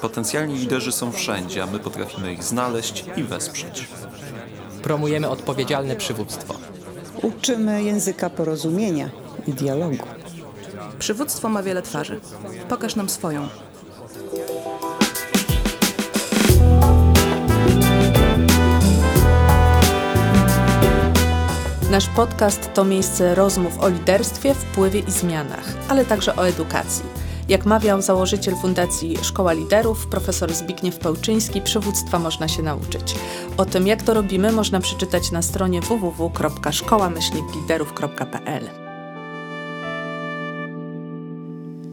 Potencjalni liderzy są wszędzie, a my potrafimy ich znaleźć i wesprzeć. Promujemy odpowiedzialne przywództwo. Uczymy języka porozumienia i dialogu. Przywództwo ma wiele twarzy. Pokaż nam swoją. Nasz podcast to miejsce rozmów o liderstwie, wpływie i zmianach, ale także o edukacji. Jak mawiał założyciel Fundacji Szkoła Liderów, profesor Zbigniew Pełczyński, przywództwa można się nauczyć. O tym, jak to robimy, można przeczytać na stronie www.szkoła-liderów.pl.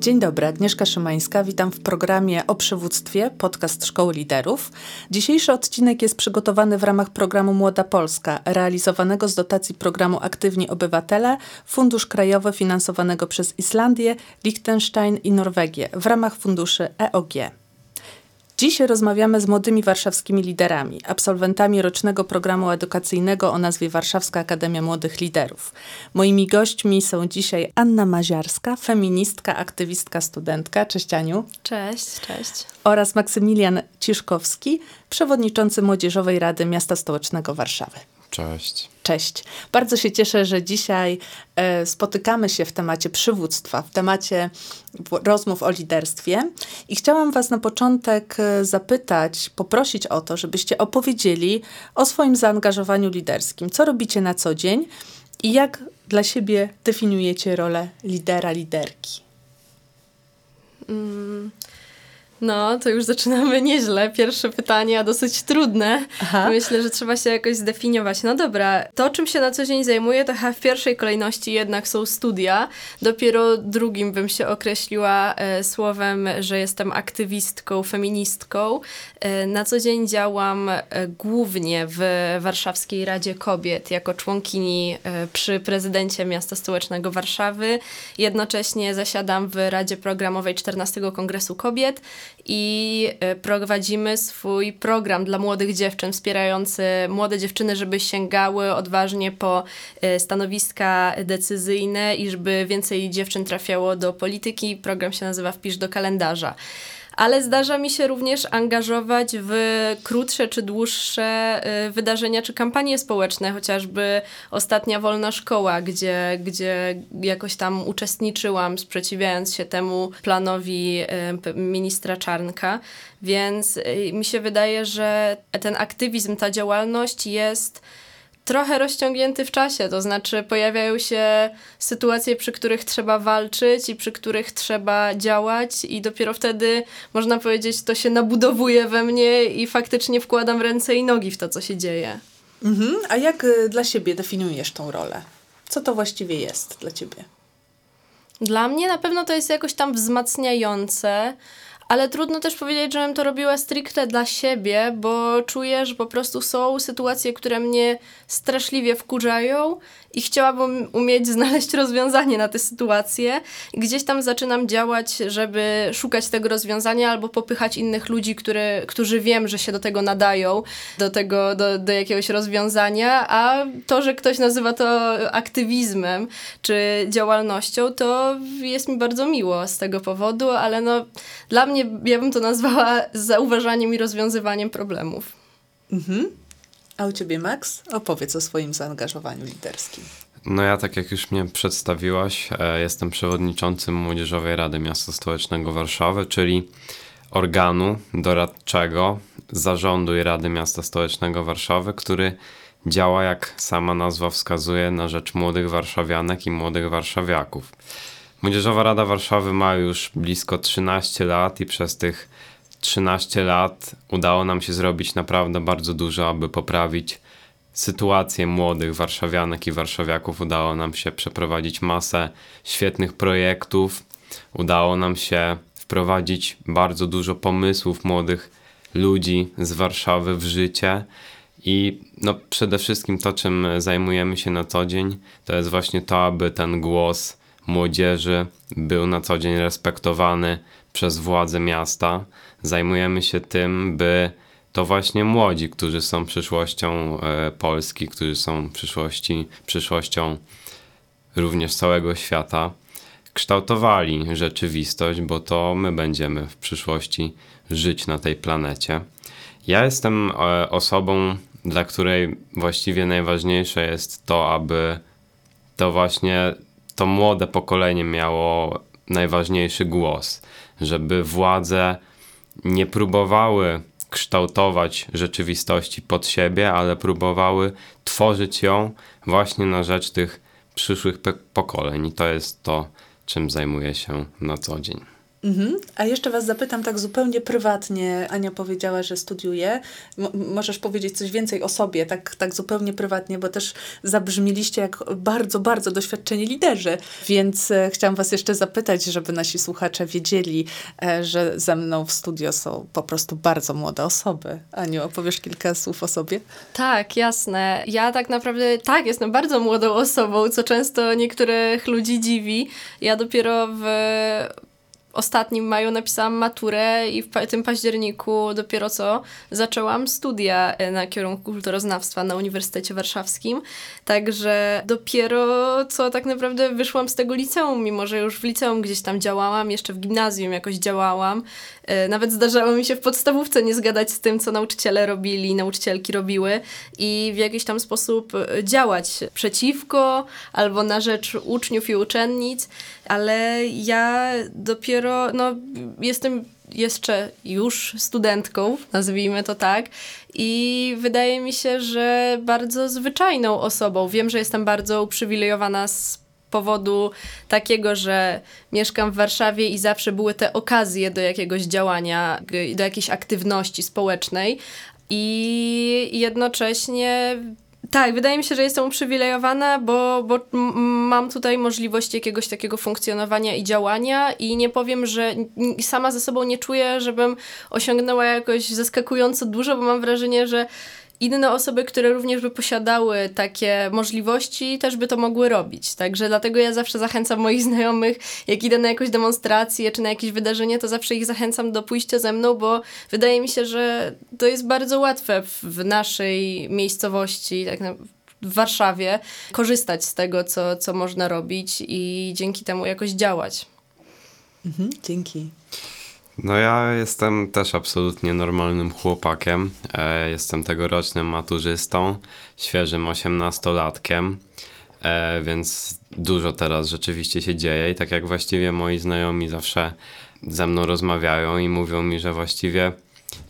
Dzień dobry, Agnieszka Szymańska. Witam w programie o przywództwie, podcast Szkoły Liderów. Dzisiejszy odcinek jest przygotowany w ramach programu Młoda Polska, realizowanego z dotacji programu Aktywni Obywatele, Fundusz Krajowy finansowanego przez Islandię, Liechtenstein i Norwegię w ramach funduszy EOG. Dziś rozmawiamy z młodymi warszawskimi liderami, absolwentami rocznego programu edukacyjnego o nazwie Warszawska Akademia Młodych Liderów. Moimi gośćmi są dzisiaj Anna Maziarska, feministka, aktywistka, studentka. Cześć Aniu. Cześć, cześć. Oraz Maksymilian Ciszkowski, przewodniczący Młodzieżowej Rady Miasta Stołecznego Warszawy. Cześć. Cześć. Bardzo się cieszę, że dzisiaj e, spotykamy się w temacie przywództwa, w temacie rozmów o liderstwie. I chciałam Was na początek e, zapytać, poprosić o to, żebyście opowiedzieli o swoim zaangażowaniu liderskim. Co robicie na co dzień i jak dla siebie definiujecie rolę lidera, liderki? Mm. No, to już zaczynamy nieźle. Pierwsze pytanie, a dosyć trudne. Aha. Myślę, że trzeba się jakoś zdefiniować. No dobra, to czym się na co dzień zajmuję, to chyba w pierwszej kolejności jednak są studia. Dopiero drugim bym się określiła e, słowem, że jestem aktywistką, feministką. E, na co dzień działam e, głównie w Warszawskiej Radzie Kobiet jako członkini e, przy prezydencie Miasta Stołecznego Warszawy. Jednocześnie zasiadam w Radzie Programowej 14 Kongresu Kobiet i e, prowadzimy swój program dla młodych dziewczyn, wspierający młode dziewczyny, żeby sięgały odważnie po e, stanowiska decyzyjne i żeby więcej dziewczyn trafiało do polityki. Program się nazywa Wpisz do kalendarza ale zdarza mi się również angażować w krótsze czy dłuższe y, wydarzenia czy kampanie społeczne, chociażby ostatnia wolna szkoła, gdzie, gdzie jakoś tam uczestniczyłam, sprzeciwiając się temu planowi y, ministra Czarnka. Więc y, mi się wydaje, że ten aktywizm, ta działalność jest trochę rozciągnięty w czasie, to znaczy pojawiają się sytuacje, przy których trzeba walczyć i przy których trzeba działać i dopiero wtedy, można powiedzieć, to się nabudowuje we mnie i faktycznie wkładam ręce i nogi w to, co się dzieje. Mhm. A jak y, dla siebie definiujesz tą rolę? Co to właściwie jest dla ciebie? Dla mnie na pewno to jest jakoś tam wzmacniające, ale trudno też powiedzieć, żebym to robiła stricte dla siebie, bo czuję, że po prostu są sytuacje, które mnie straszliwie wkurzają i chciałabym umieć znaleźć rozwiązanie na te sytuacje. Gdzieś tam zaczynam działać, żeby szukać tego rozwiązania albo popychać innych ludzi, które, którzy wiem, że się do tego nadają, do tego, do, do jakiegoś rozwiązania, a to, że ktoś nazywa to aktywizmem czy działalnością, to jest mi bardzo miło z tego powodu, ale no dla mnie ja bym to nazwała zauważaniem i rozwiązywaniem problemów. Mhm. A u ciebie, Max? Opowiedz o swoim zaangażowaniu liderskim. No ja, tak jak już mnie przedstawiłaś, e, jestem przewodniczącym Młodzieżowej Rady Miasta Stołecznego Warszawy, czyli organu doradczego Zarządu i Rady Miasta Stołecznego Warszawy, który działa, jak sama nazwa wskazuje, na rzecz młodych warszawianek i młodych warszawiaków. Młodzieżowa Rada Warszawy ma już blisko 13 lat i przez tych 13 lat udało nam się zrobić naprawdę bardzo dużo, aby poprawić sytuację młodych warszawianek i warszawiaków. Udało nam się przeprowadzić masę świetnych projektów. Udało nam się wprowadzić bardzo dużo pomysłów młodych ludzi z Warszawy w życie. I no, przede wszystkim to, czym zajmujemy się na co dzień, to jest właśnie to, aby ten głos młodzieży był na co dzień respektowany przez władze miasta. Zajmujemy się tym, by to właśnie młodzi, którzy są przyszłością e, Polski, którzy są przyszłości, przyszłością również całego świata, kształtowali rzeczywistość, bo to my będziemy w przyszłości żyć na tej planecie. Ja jestem e, osobą, dla której właściwie najważniejsze jest to, aby to właśnie to młode pokolenie miało najważniejszy głos, żeby władze nie próbowały kształtować rzeczywistości pod siebie, ale próbowały tworzyć ją właśnie na rzecz tych przyszłych pokoleń. I to jest to, czym zajmuję się na co dzień. Mhm. A jeszcze Was zapytam tak zupełnie prywatnie. Ania powiedziała, że studiuje. Możesz powiedzieć coś więcej o sobie, tak, tak zupełnie prywatnie, bo też zabrzmieliście jak bardzo, bardzo doświadczeni liderzy. Więc e, chciałam Was jeszcze zapytać, żeby nasi słuchacze wiedzieli, e, że ze mną w studio są po prostu bardzo młode osoby. Aniu, opowiesz kilka słów o sobie? Tak, jasne. Ja tak naprawdę, tak, jestem bardzo młodą osobą, co często niektórych ludzi dziwi. Ja dopiero w ostatnim maju napisałam maturę i w tym październiku dopiero co zaczęłam studia e, na kierunku kulturoznawstwa na Uniwersytecie Warszawskim. Także dopiero co tak naprawdę wyszłam z tego liceum, mimo że już w liceum gdzieś tam działałam, jeszcze w gimnazjum jakoś działałam. E, Nawet zdarzało mi się w podstawówce nie zgadać z tym, co nauczyciele robili, nauczycielki robiły i w jakiś tam sposób e, działać przeciwko albo na rzecz uczniów i uczennic, ale ja dopiero, no, jestem jeszcze już studentką, nazwijmy to tak, i wydaje mi się, że bardzo zwyczajną osobą. Wiem, że jestem bardzo uprzywilejowana z powodu takiego, że mieszkam w Warszawie i zawsze były te okazje do jakiegoś działania, do jakiejś aktywności społecznej i jednocześnie tak, wydaje mi się, że jestem uprzywilejowana, bo, bo mam tutaj możliwość jakiegoś takiego funkcjonowania i działania i nie powiem, że sama ze sobą nie czuję, żebym osiągnęła jakoś zaskakująco dużo, bo mam wrażenie, że inne osoby, które również by posiadały takie możliwości, też by to mogły robić. Także dlatego ja zawsze zachęcam moich znajomych, jak idę na jakąś demonstrację czy na jakieś wydarzenie, to zawsze ich zachęcam do pójścia ze mną, bo wydaje mi się, że to jest bardzo łatwe w, naszej miejscowości, tak na, w Warszawie, korzystać z tego, co, co można robić i dzięki temu jakoś działać. Mhm, dzięki. No ja jestem też absolutnie normalnym chłopakiem. E, jestem tegorocznym maturzystą, świeżym osiemnastolatkiem, e, więc dużo teraz rzeczywiście się dzieje i tak jak właściwie moi znajomi zawsze ze mną rozmawiają i mówią mi, że właściwie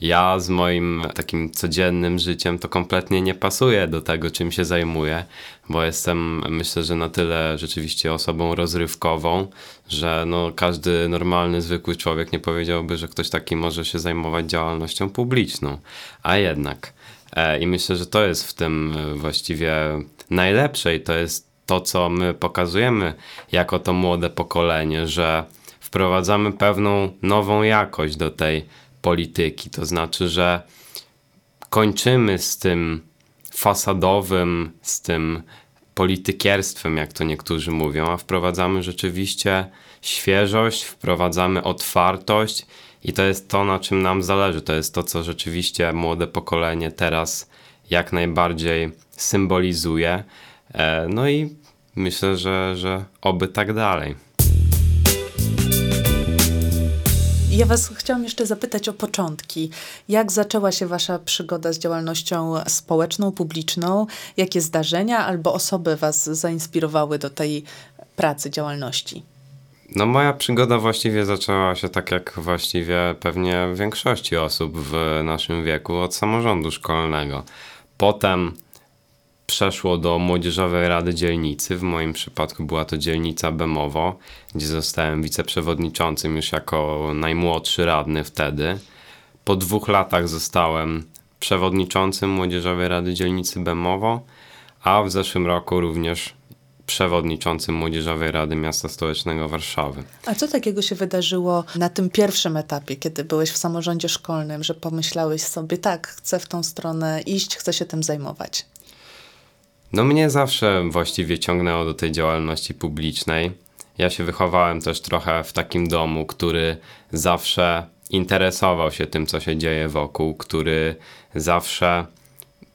ja z moim takim codziennym życiem to kompletnie nie pasuje do tego, czym się zajmuję, bo jestem myślę, że na tyle rzeczywiście osobą rozrywkową, że no, każdy normalny, zwykły człowiek nie powiedziałby, że ktoś taki może się zajmować działalnością publiczną. A jednak. E, I myślę, że to jest w tym e, właściwie najlepsze i to jest to, co my pokazujemy jako to młode pokolenie, że wprowadzamy pewną nową jakość do tej polityki. To znaczy, że kończymy z tym fasadowym, z tym politykierstwem, jak to niektórzy mówią, a wprowadzamy rzeczywiście świeżość, wprowadzamy otwartość i to jest to, na czym nam zależy. To jest to, co rzeczywiście młode pokolenie teraz jak najbardziej symbolizuje. E, No i myślę, że, że oby tak dalej. Ja Was chciałam jeszcze zapytać o początki. Jak zaczęła się Wasza przygoda z działalnością społeczną, publiczną? Jakie zdarzenia albo osoby Was zainspirowały do tej pracy, działalności? No moja przygoda właściwie zaczęła się tak jak właściwie pewnie większości osób w naszym wieku od samorządu szkolnego. Potem przeszło do Młodzieżowej Rady Dzielnicy. W moim przypadku była to dzielnica Bemowo, gdzie zostałem wiceprzewodniczącym już jako najmłodszy radny wtedy. Po dwóch latach zostałem przewodniczącym Młodzieżowej Rady Dzielnicy Bemowo, a w zeszłym roku również przewodniczącym Młodzieżowej Rady Miasta Stołecznego Warszawy. A co takiego się wydarzyło na tym pierwszym etapie, kiedy byłeś w samorządzie szkolnym, że pomyślałeś sobie, tak, chcę w tą stronę iść, chcę się tym zajmować? No mnie zawsze właściwie ciągnęło do tej działalności publicznej. Ja się wychowałem też trochę w takim domu, który zawsze interesował się tym, co się dzieje wokół, który zawsze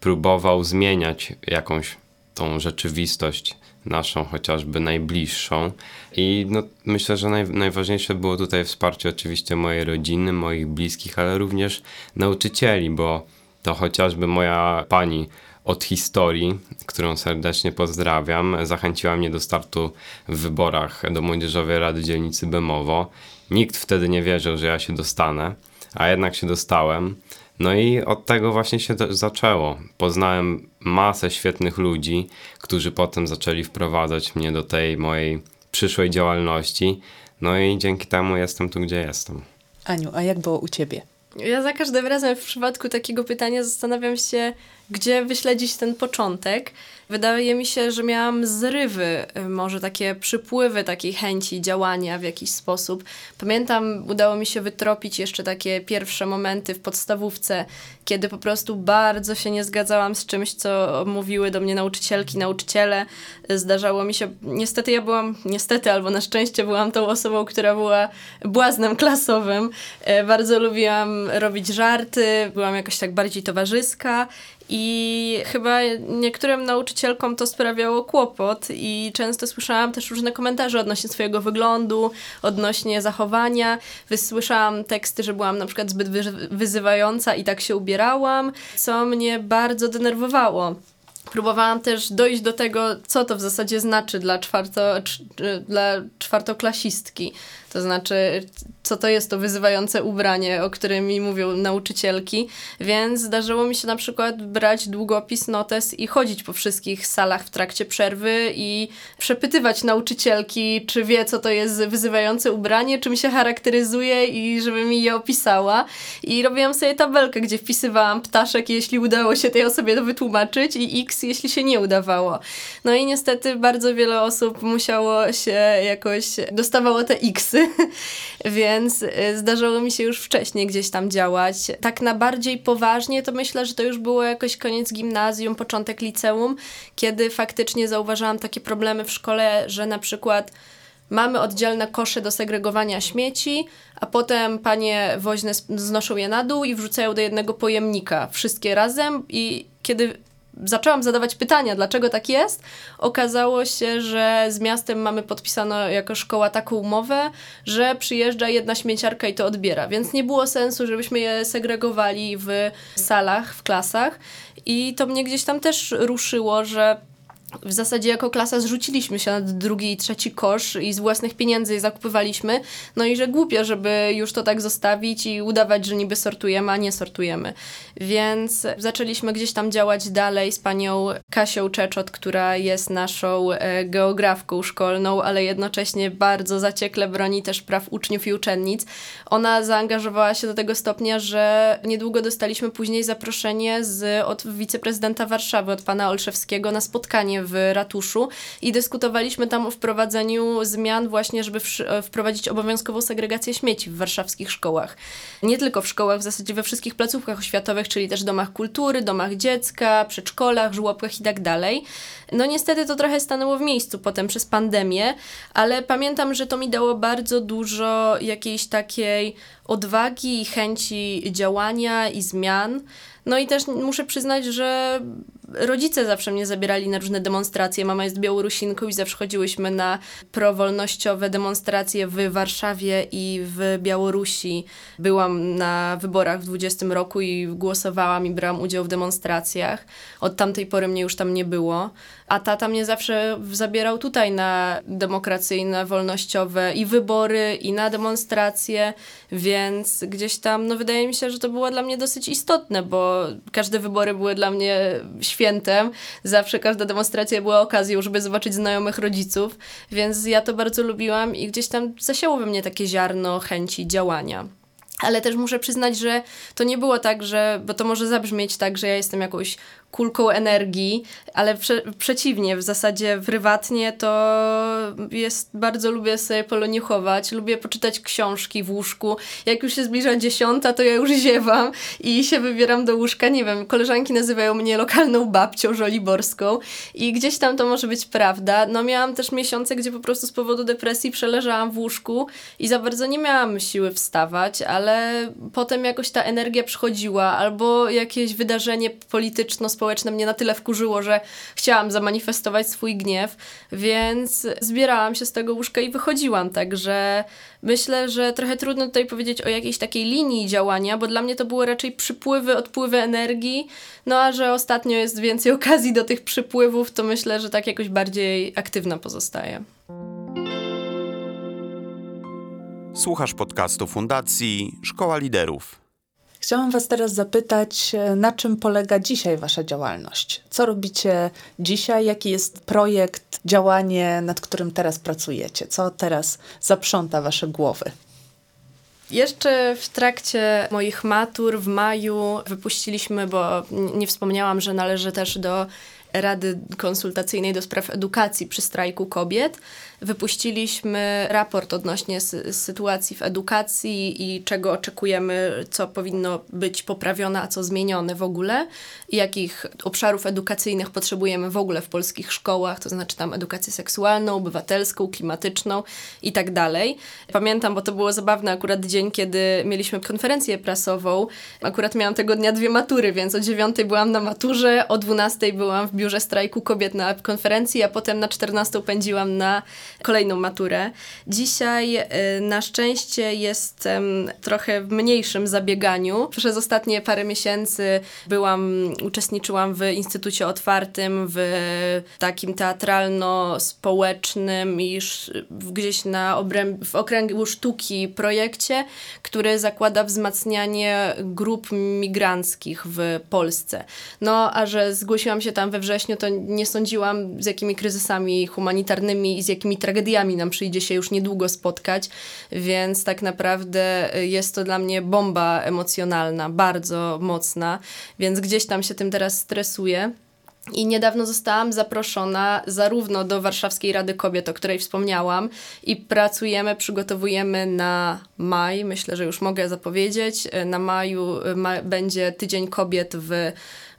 próbował zmieniać jakąś tą rzeczywistość naszą chociażby najbliższą. I no, myślę, że naj, najważniejsze było tutaj wsparcie oczywiście mojej rodziny, moich bliskich, ale również nauczycieli, bo to chociażby moja pani od historii, którą serdecznie pozdrawiam, zachęciła mnie do startu w wyborach do Młodzieżowej Rady Dzielnicy Bemowo. Nikt wtedy nie wierzył, że ja się dostanę, a jednak się dostałem. No i od tego właśnie się zaczęło. Poznałem masę świetnych ludzi, którzy potem zaczęli wprowadzać mnie do tej mojej przyszłej działalności. No i dzięki temu jestem tu, gdzie jestem. Aniu, a jak było u ciebie? Ja za każdym razem w przypadku takiego pytania zastanawiam się, gdzie wyśledzić ten początek. Wydaje mi się, że miałam zrywy, y, może takie przypływy takiej chęci działania w jakiś sposób. Pamiętam, udało mi się wytropić jeszcze takie pierwsze momenty w podstawówce, kiedy po prostu bardzo się nie zgadzałam z czymś, co mówiły do mnie nauczycielki, nauczyciele. Zdarzało mi się, niestety ja byłam, niestety albo na szczęście byłam tą osobą, która była błaznem klasowym. E, bardzo lubiłam robić żarty, byłam jakoś tak bardziej towarzyska i chyba niektórym nauczycielkom to sprawiało kłopot i często słyszałam też różne komentarze odnośnie swojego wyglądu, odnośnie zachowania. Wysłyszałam teksty, że byłam na przykład zbyt wyzywająca i tak się ubierałam, co mnie bardzo denerwowało. Próbowałam też dojść do tego, co to w zasadzie znaczy dla, czwarto, dla czwartoklasistki. To znaczy, co to jest to wyzywające ubranie, o którym mi mówią nauczycielki. Więc zdarzyło mi się na przykład brać długopis, notes i chodzić po wszystkich salach w trakcie przerwy i przepytywać nauczycielki, czy wie, co to jest wyzywające ubranie, czym się charakteryzuje i żeby mi je opisała. I robiłam sobie tabelkę, gdzie wpisywałam ptaszek, jeśli udało się tej osobie to wytłumaczyć i x, jeśli się nie udawało. No i niestety bardzo wiele osób musiało się jakoś, dostawało te xy więc y, zdarzyło mi się już wcześniej gdzieś tam działać. Tak na bardziej poważnie to myślę, że to już było jakoś koniec gimnazjum, początek liceum, kiedy faktycznie zauważyłam takie problemy w szkole, że na przykład mamy oddzielne kosze do segregowania śmieci, a potem panie woźne znoszą je na dół i wrzucają do jednego pojemnika wszystkie razem i kiedy zaczęłam zadawać pytania, dlaczego tak jest, okazało się, że z miastem mamy podpisano jako szkoła taką umowę, że przyjeżdża jedna śmieciarka i to odbiera, więc nie było sensu, żebyśmy je segregowali w salach, w klasach. I to mnie gdzieś tam też ruszyło, że w zasadzie jako klasa zrzuciliśmy się na drugi i trzeci kosz i z własnych pieniędzy zakupywaliśmy. No i że głupio, żeby już to tak zostawić i udawać, że niby sortujemy, a nie sortujemy. Więc zaczęliśmy gdzieś tam działać dalej z panią Kasią Czeczot, która jest naszą e, geografką szkolną, ale jednocześnie bardzo zaciekle broni też praw uczniów i uczennic. Ona zaangażowała się do tego stopnia, że niedługo dostaliśmy później zaproszenie z, od wiceprezydenta Warszawy, od pana Olszewskiego na spotkanie w ratuszu i dyskutowaliśmy tam o wprowadzeniu zmian właśnie, żeby e, wprowadzić obowiązkową segregację śmieci w warszawskich szkołach. Nie tylko w szkołach, w zasadzie we wszystkich placówkach oświatowych, czyli też domach kultury, domach dziecka, przedszkolach, żłobkach i tak dalej. No niestety to trochę stanęło w miejscu potem przez pandemię, ale pamiętam, że to mi dało bardzo dużo jakiejś takiej odwagi i chęci działania i zmian. No i też muszę przyznać, że rodzice zawsze mnie zabierali na różne demonstracje. Mama jest Białorusinką i zawsze chodziłyśmy na prowolnościowe demonstracje w Warszawie i w Białorusi. Byłam na wyborach w 20 roku i głosowałam i brałam udział w demonstracjach. Od tamtej pory mnie już tam nie było. A tata mnie zawsze zabierał tutaj na demokracyjne, wolnościowe i wybory, i na demonstracje, więc gdzieś tam, no wydaje mi się, że to było dla mnie dosyć istotne, bo każde wybory były dla mnie świętem. Zawsze każda demonstracja była okazją, żeby zobaczyć znajomych rodziców, więc ja to bardzo lubiłam i gdzieś tam zasiało we mnie takie ziarno chęci działania. Ale też muszę przyznać, że to nie było tak, że, bo to może zabrzmieć tak, że ja jestem jakąś kulką energii, ale prze, przeciwnie, w zasadzie prywatnie to jest, bardzo lubię sobie poloniuchować, lubię poczytać książki w łóżku. Jak już się zbliża dziesiąta, to ja już ziewam i się wybieram do łóżka. Nie wiem, koleżanki nazywają mnie lokalną babcią żoliborską i gdzieś tam to może być prawda. No miałam też miesiące, gdzie po prostu z powodu depresji przeleżałam w łóżku i za bardzo nie miałam siły wstawać, ale ale potem jakoś ta energia przychodziła, albo jakieś wydarzenie polityczno-społeczne mnie na tyle wkurzyło, że chciałam zamanifestować swój gniew, więc zbierałam się z tego łóżka i wychodziłam, także myślę, że trochę trudno tutaj powiedzieć o jakiejś takiej linii działania, bo dla mnie to były raczej przypływy, odpływy energii, no a że ostatnio jest więcej okazji do tych przypływów, to myślę, że tak jakoś bardziej aktywna pozostaje. Słuchasz podcastu Fundacji Szkoła Liderów. Chciałam Was teraz zapytać, e, na czym polega dzisiaj Wasza działalność? Co robicie dzisiaj? Jaki jest projekt, działanie, nad którym teraz pracujecie? Co teraz zaprząta Wasze głowy? Jeszcze w trakcie moich matur w maju wypuściliśmy, bo nie wspomniałam, że należy też do Rady Konsultacyjnej do Spraw Edukacji przy strajku kobiet. Wypuściliśmy raport odnośnie sytuacji w edukacji i czego oczekujemy, co powinno być poprawione, a co zmienione w ogóle, jakich obszarów edukacyjnych potrzebujemy w ogóle w polskich szkołach, to znaczy tam edukację seksualną, obywatelską, klimatyczną i tak dalej. Pamiętam, bo to było zabawne akurat dzień, kiedy mieliśmy konferencję prasową. Akurat miałam tego dnia dwie matury, więc o dziewiątej byłam na maturze, o dwunastej byłam w biurze strajku kobiet na konferencji, a potem na czternastą pędziłam na kolejną maturę. Dzisiaj y, na szczęście jestem trochę w mniejszym zabieganiu. Przez ostatnie parę miesięcy byłam, uczestniczyłam w Instytucie Otwartym, w takim teatralno-społecznym i gdzieś na obręb, w okręgu sztuki projekcie, który zakłada wzmacnianie grup migranckich w Polsce. No, a że zgłosiłam się tam we wrześniu, to nie sądziłam z jakimi kryzysami humanitarnymi i z jakimi tragediami nam przyjdzie się już niedługo spotkać, więc tak naprawdę jest to dla mnie bomba emocjonalna, bardzo mocna, więc gdzieś tam się tym teraz stresuję. I niedawno zostałam zaproszona zarówno do Warszawskiej Rady Kobiet, o której wspomniałam, i pracujemy, przygotowujemy na maj, myślę, że już mogę zapowiedzieć. Na maju ma, będzie Tydzień Kobiet w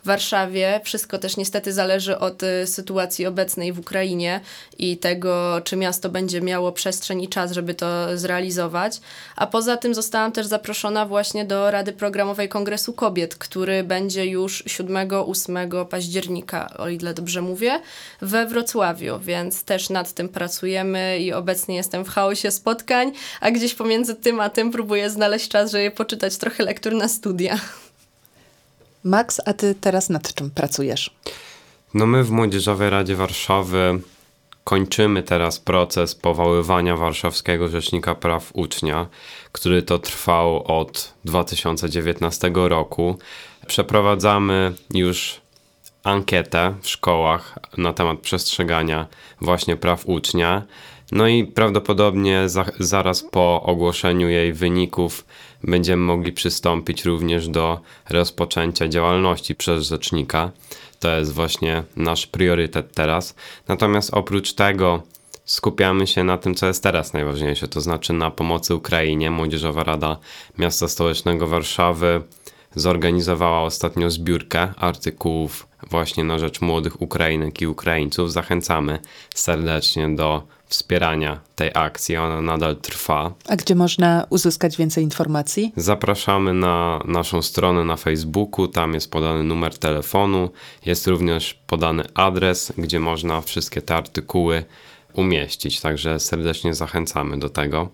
Warszawie. Wszystko też niestety zależy od y, sytuacji obecnej w Ukrainie i tego, czy miasto będzie miało przestrzeń i czas, żeby to zrealizować. A poza tym zostałam też zaproszona właśnie do Rady Programowej Kongresu Kobiet, który będzie już 7-8 października, o ile dobrze mówię, we Wrocławiu, więc też nad tym pracujemy i obecnie jestem w chaosie spotkań, a gdzieś pomiędzy tym a tym próbuję znaleźć czas, żeby poczytać trochę lektur na studia. Max, a ty teraz nad czym pracujesz? No my w Młodzieżowej Radzie Warszawy kończymy teraz proces powoływania Warszawskiego Rzecznika Praw Ucznia, który to trwał od 2019 roku. Przeprowadzamy już ankietę w szkołach na temat przestrzegania właśnie praw ucznia. No i prawdopodobnie za, zaraz po ogłoszeniu jej wyników będziemy mogli przystąpić również do rozpoczęcia działalności przez rzecznika. To jest właśnie nasz priorytet teraz. Natomiast oprócz tego skupiamy się na tym, co jest teraz najważniejsze, to znaczy na pomocy Ukrainie. Młodzieżowa Rada Miasta Stołecznego Warszawy zorganizowała ostatnio zbiórkę artykułów właśnie na rzecz młodych Ukrainek i Ukraińców. Zachęcamy serdecznie do wspierania tej akcji. Ona nadal trwa. A gdzie można uzyskać więcej informacji? Zapraszamy na naszą stronę na Facebooku. Tam jest podany numer telefonu. Jest również podany adres, gdzie można wszystkie te artykuły umieścić. Także serdecznie zachęcamy do tego.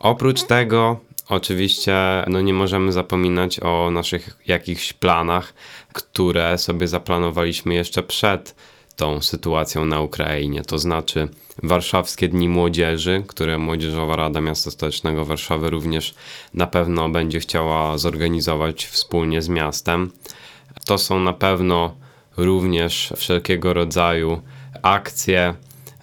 Oprócz tego Oczywiście no nie możemy zapominać o naszych jakichś planach, które sobie zaplanowaliśmy jeszcze przed tą sytuacją na Ukrainie. To znaczy Warszawskie Dni Młodzieży, które Młodzieżowa Rada Miasta Stołecznego Warszawy również na pewno będzie chciała zorganizować wspólnie z miastem. To są na pewno również wszelkiego rodzaju akcje,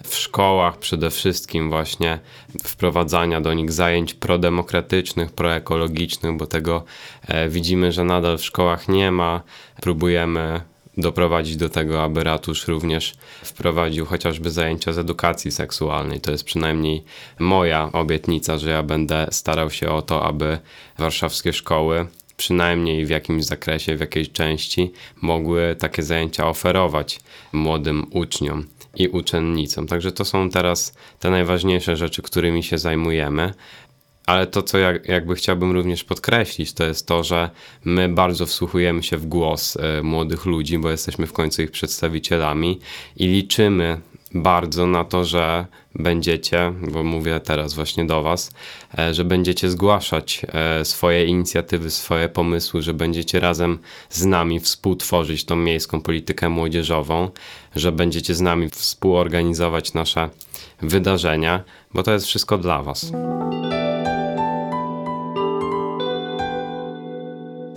w szkołach przede wszystkim właśnie wprowadzania do nich zajęć prodemokratycznych, proekologicznych, bo tego e, widzimy, że nadal w szkołach nie ma. Próbujemy doprowadzić do tego, aby ratusz również wprowadził chociażby zajęcia z edukacji seksualnej. To jest przynajmniej moja obietnica, że ja będę starał się o to, aby warszawskie szkoły przynajmniej w jakimś zakresie, w jakiejś części mogły takie zajęcia oferować młodym uczniom i uczennicom. Także to są teraz te najważniejsze rzeczy, którymi się zajmujemy. Ale to, co ja, jakby chciałbym również podkreślić, to jest to, że my bardzo wsłuchujemy się w głos e, młodych ludzi, bo jesteśmy w końcu ich przedstawicielami i liczymy bardzo na to, że będziecie, bo mówię teraz właśnie do Was, e, że będziecie zgłaszać e, swoje inicjatywy, swoje pomysły, że będziecie razem z nami współtworzyć tą miejską politykę młodzieżową, że będziecie z nami współorganizować nasze wydarzenia, bo to jest wszystko dla Was.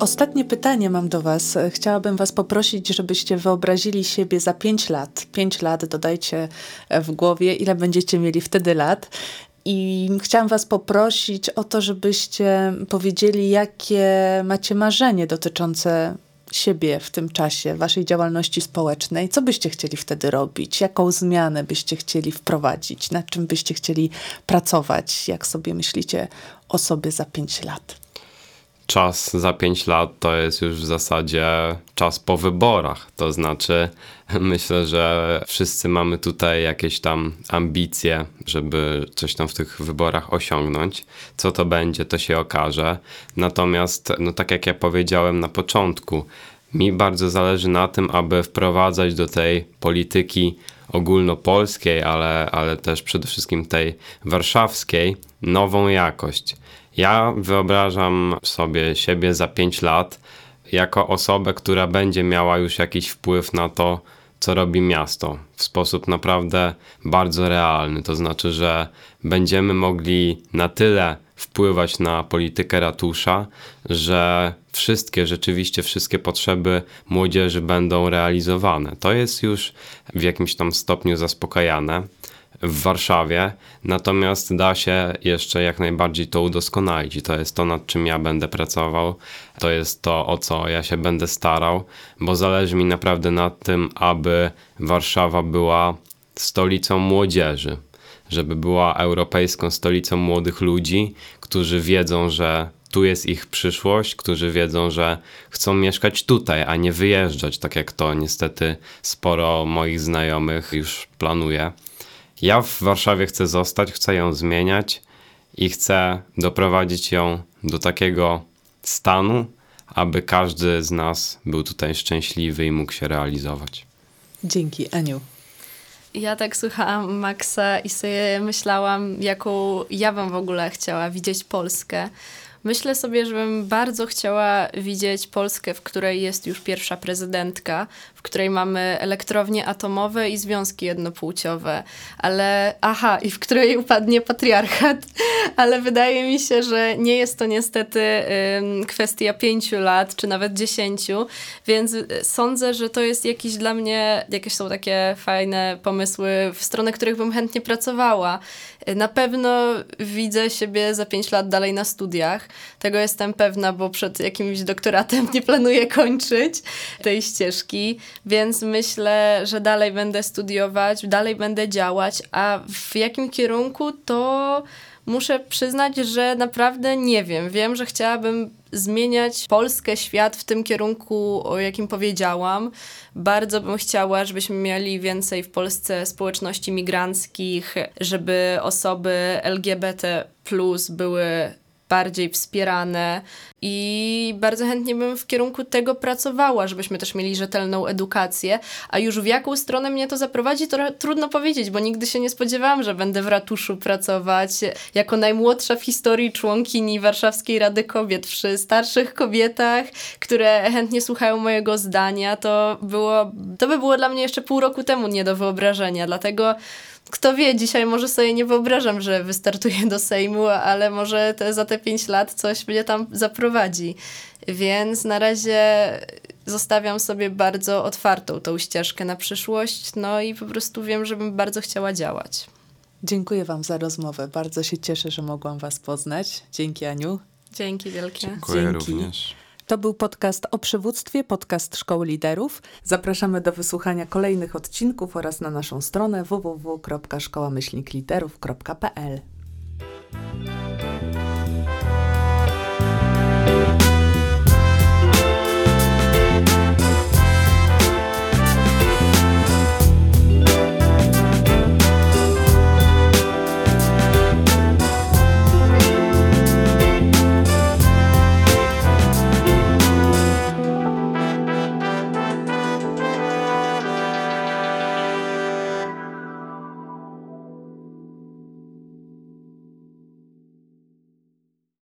Ostatnie pytanie mam do Was. Chciałabym Was poprosić, żebyście wyobrazili siebie za 5 lat. 5 lat dodajcie w głowie, ile będziecie mieli wtedy lat. I chciałam Was poprosić o to, żebyście powiedzieli, jakie macie marzenie dotyczące siebie w tym czasie, Waszej działalności społecznej. Co byście chcieli wtedy robić? Jaką zmianę byście chcieli wprowadzić? Nad czym byście chcieli pracować? Jak sobie myślicie o sobie za 5 lat? Czas za 5 lat to jest już w zasadzie czas po wyborach. To znaczy, myślę, że wszyscy mamy tutaj jakieś tam ambicje, żeby coś tam w tych wyborach osiągnąć. Co to będzie, to się okaże. Natomiast, no tak jak ja powiedziałem na początku, mi bardzo zależy na tym, aby wprowadzać do tej polityki ogólnopolskiej, ale, ale też przede wszystkim tej warszawskiej, nową jakość. Ja wyobrażam sobie siebie za 5 lat jako osobę, która będzie miała już jakiś wpływ na to, co robi miasto w sposób naprawdę bardzo realny. To znaczy, że będziemy mogli na tyle wpływać na politykę ratusza, że wszystkie, rzeczywiście wszystkie potrzeby młodzieży będą realizowane. To jest już w jakimś tam stopniu zaspokajane w Warszawie, natomiast da się jeszcze jak najbardziej to udoskonalić i to jest to, nad czym ja będę pracował, to jest to, o co ja się będę starał, bo zależy mi naprawdę na tym, aby Warszawa była stolicą młodzieży, żeby była europejską stolicą młodych ludzi, którzy wiedzą, że tu jest ich przyszłość, którzy wiedzą, że chcą mieszkać tutaj, a nie wyjeżdżać, tak jak to niestety sporo moich znajomych już planuje. Ja w Warszawie chcę zostać, chcę ją zmieniać i chcę doprowadzić ją do takiego stanu, aby każdy z nas był tutaj szczęśliwy i mógł się realizować. Dzięki, Aniu. Ja tak słuchałam Maxa i sobie myślałam, jaką ja bym w ogóle chciała widzieć Polskę. Myślę sobie, że bym bardzo chciała widzieć Polskę, w której jest już pierwsza prezydentka, w której mamy elektrownie atomowe i związki jednopłciowe, ale aha, i w której upadnie patriarchat, ale wydaje mi się, że nie jest to niestety ym, kwestia pięciu lat, czy nawet dziesięciu, więc y, sądzę, że to jest jakiś dla mnie, jakieś są takie fajne pomysły, w stronę których bym chętnie pracowała. Y, Na pewno widzę siebie za pięć lat dalej na studiach. Tego jestem pewna, bo przed jakimś doktoratem nie planuję kończyć tej ścieżki, więc myślę, że dalej będę studiować, dalej będę działać, a w jakim kierunku to muszę przyznać, że naprawdę nie wiem. Wiem, że chciałabym zmieniać Polskę, świat w tym kierunku, o jakim powiedziałam. Bardzo bym chciała, żebyśmy mieli więcej w Polsce społeczności migranckich, żeby osoby LGBT były bardziej wspierane i bardzo chętnie bym w kierunku tego pracowała, żebyśmy też mieli rzetelną edukację, a już w jaką stronę mnie to zaprowadzi, to trudno powiedzieć, bo nigdy się nie spodziewałam, że będę w ratuszu pracować jako najmłodsza w historii członkini Warszawskiej Rady Kobiet. Przy starszych kobietach, które chętnie słuchają mojego zdania, to było, to by było dla mnie jeszcze pół roku temu nie do wyobrażenia, dlatego kto wie, dzisiaj może sobie nie wyobrażam, że wystartuję do Sejmu, ale może te, za te pięć lat coś mnie tam zaprowadzi. Więc na razie zostawiam sobie bardzo otwartą tą ścieżkę na przyszłość, no i po prostu wiem, że bym bardzo chciała działać. Dziękuję Wam za rozmowę. Bardzo się cieszę, że mogłam Was poznać. Dzięki, Aniu. Dzięki wielkie. Dziękuję Dzięki. również. To był podcast o przywództwie, podcast Szkoły Liderów. Zapraszamy do wysłuchania kolejnych odcinków oraz na naszą stronę www.szkołamyślnikliderów.pl.